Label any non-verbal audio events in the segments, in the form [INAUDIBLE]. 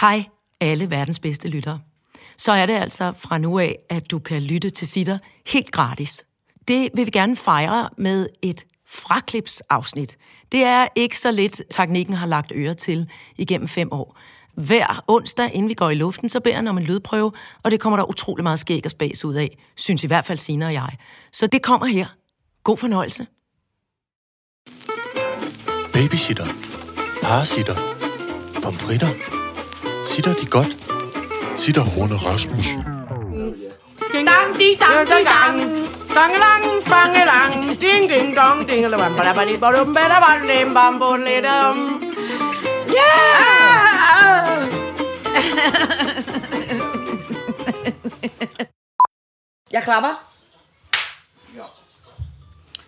Hej alle verdens bedste lyttere. Så er det altså fra nu af, at du kan lytte til Sitter helt gratis. Det vil vi gerne fejre med et fraklipsafsnit. Det er ikke så lidt, teknikken har lagt øre til igennem fem år. Hver onsdag, inden vi går i luften, så beder han om en lydprøve, og det kommer der utrolig meget skæg og spas ud af, synes i hvert fald Sina og jeg. Så det kommer her. God fornøjelse. Babysitter. Parasitter. Pomfritter. Sitter de godt? Sitter Horne Rasmus. Dang, di, dang, di, dang. Dangelang, bangelang. Ding, ding, dong, ding, eller bam, badum, bada, badum, bam, bum, lidum. Yeah! Jeg klapper.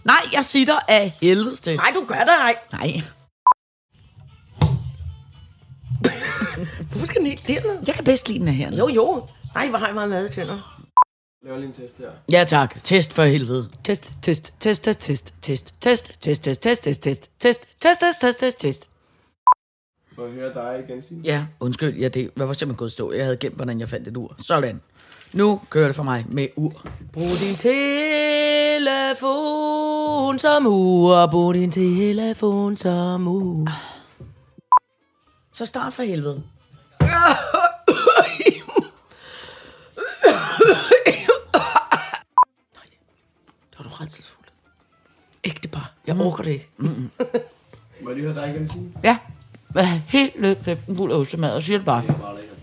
Nej, jeg sitter af helvede til. Nej, du gør det ej. Nej. Hvorfor skal den helt derned? Jeg kan bedst lide den her. Jo, jo. Nej, hvor har jeg meget mad i tænderne. laver lige en test her. Ja tak. Test for helvede. Test, test, test, test, test, test, test, test, test, test, test, test, test, test, test, test, test, test. Må jeg høre dig igen, Signe? Ja, undskyld. Ja, det var simpelthen gået stå. Jeg havde glemt, hvordan jeg fandt et ur. Sådan. Nu kører det for mig med ur. Brug din telefon som ur. Brug din telefon som ur. Så start for helvede. [COUGHS] Det var du redselsfuld. Ægte bare. Jeg orker det ikke. [LAUGHS] Må jeg lige høre dig igen, Signe? Ja. Hvad er helt løb kæften fuld af ostemad, og siger det bare. Det er lækkert.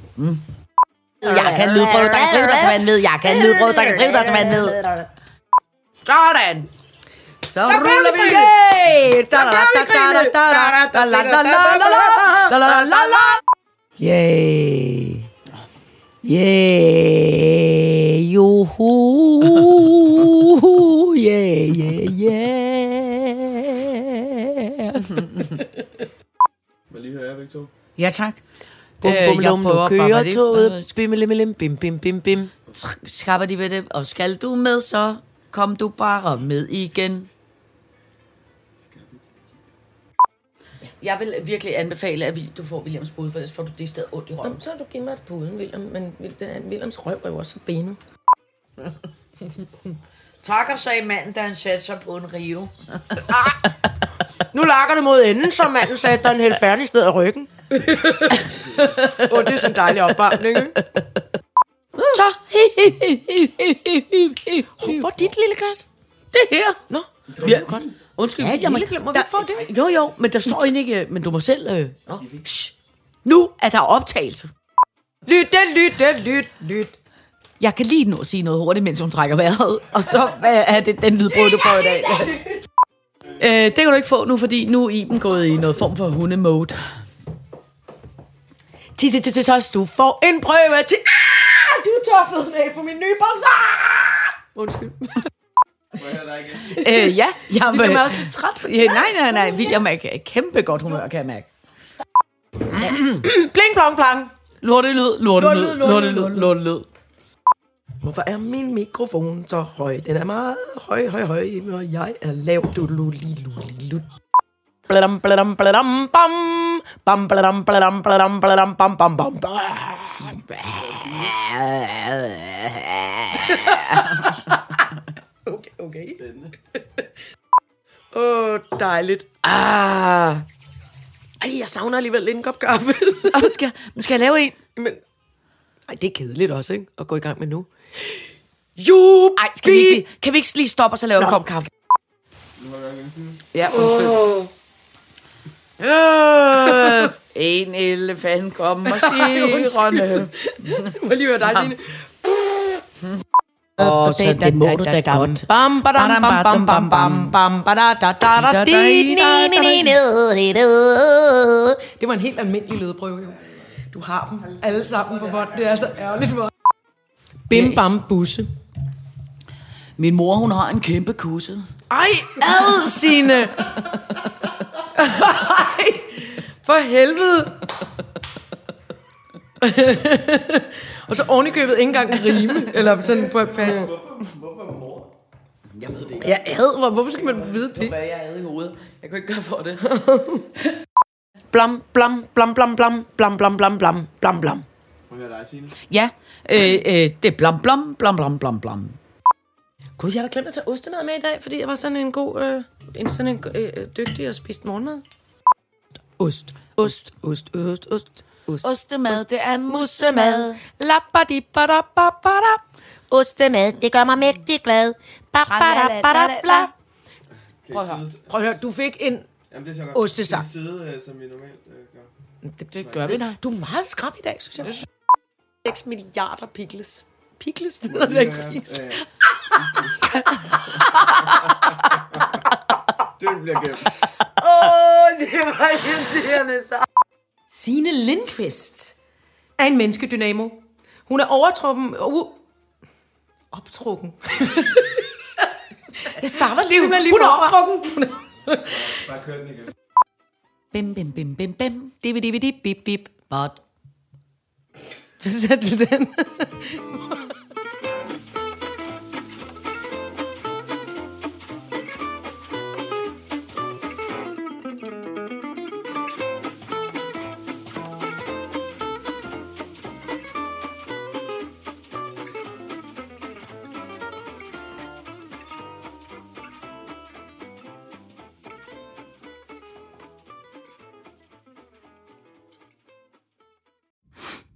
Jeg kan lydprøve, der kan drive dig til vand med. Jeg kan lydprøve, der kan drive dig til vand med. Sådan. Så ruller vi. Yay! Da, da, da, da, da, da, da, da, la, la, la, la, la, la, la. Yay. Yay. Juhu. [LAUGHS] Yeah, yeah, yeah. Må jeg lige høre jer begge to? Ja, tak. Bum, Øh, bum, jeg lum, nu prøver kører bare, toget. Bim, lim, lim, bim, bim, bim, bim. Skaffer de ved det, og skal du med, så kom du bare med igen. Jeg vil virkelig anbefale, at du får Williams bud, for ellers får du det sted ondt i røven. Jamen, så har du givet mig på uden, William. Men Williams røv er jo også så benet. [LAUGHS] Takker sagde manden, da han satte sig på en rive. [LAUGHS] Nu lakker det mod enden, som manden sagde, der er en helt færdig sted af ryggen. [LAUGHS] Åh, oh, det er sådan en dejlig opvarmning, ikke? Så. Hvor er dit lille glas? det her. Nå, Ja, godt. Undskyld. Ja, jamen, må vi der, få det? Jo, jo, men der står egentlig ikke, men du må selv... Øh. Nå. Shh. Nu er der optagelse. lytte, lytte, lyt, lyt. Jeg kan lige nå at sige noget hurtigt, mens hun trækker vejret. Og så hvad er det den lydbrud, du får i dag. [LAUGHS] øh, det kan du ikke få nu, fordi nu er Iben gået i noget form for hundemode. Tisse, tisse, tisse, du får en prøve til... Ah, du toffede med på min nye bukser. Undskyld. Øh, ja, jeg William er også lidt træt. Ja, nej, nej, nej. William er i kæmpe godt humør, kan jeg mærke. Bling, plong, plang. Lortelyd, lortelyd, lortelyd, lortelyd. Hvorfor er min mikrofon så høj? Den er meget høj, høj, høj, og jeg er lav. Du, lu, li, lu, li, lu. Bladam, bladam, bladam, bam. Bam, bladam, bladam, bladam, bladam, bam, bam, bam, bam. [LAUGHS] Okay. Spændende. [LAUGHS] Åh, oh, dejligt. Ah, Ej, jeg savner alligevel lidt en kop kaffe. skal, men skal jeg lave en? Men, ej, det er kedeligt også, ikke? At gå i gang med nu. Jup! Ej, skal vi ikke, kan vi ikke lige stoppe og så lave en kop kaffe? Signe. Ja, undskyld. Øh, en elefant kommer sirende. [LAUGHS] Må lige høre dig, Line? Og så det må du da godt. Bam, badam, bam, bam, bam, bam, bam. Det var en helt almindelig lydprøve, jo. Du har dem alle sammen på bånd. Det er så ærgerligt for. Bim, bam, busse. Min mor, hun har en kæmpe kusse. Ej, ad, Signe! Ej, for helvede! Og så ovenikøbet ikke engang rime, eller sådan på et fat. Hvorfor mor? Jeg ved det ikke. Jeg ad, hvor- hvorfor skal man vide det? Hvad jeg havde i hovedet. Jeg kunne ikke gøre for det. Blam, blam, blam, blam, blam, blam, blam, blam, blam, blam, blam. Må jeg høre dig, Signe? Ja, øh, øh, det er blam, blam, blam, blam, blam, blam. Gud, jeg har da glemt at tage ostemad med i dag, fordi jeg var sådan en god, øh, en sådan en øh, øh, dygtig og spist morgenmad. Ost, ost, ost, ost, ost. Ost. Ostemad, det er mussemad. Lappadippadappadap. Ostemad, det gør mig mægtig glad. Ba, ba, da, ba, da, bla. Prøv at høre, du fik en... Jamen, det er så godt. Ostesang. Kan sidde, øh, som vi normalt øh, gør? Det, det gør vi da. Du er meget skrab i dag, synes jeg. 6 milliarder pickles. Pickles, det hedder [LAUGHS] det ikke. Den bliver gemt. Åh, det var irriterende så. Signe Lindqvist er en menneskedynamo. Hun er overtrukken... Uh, optrukken. [LAUGHS] jeg starter lige simpelthen lige hun er optrukken. Hun Bare kør den igen. Bim, bim, bim, bim, bim. Dibi, dibi, dip, bip, bip. But. Så sætter du den.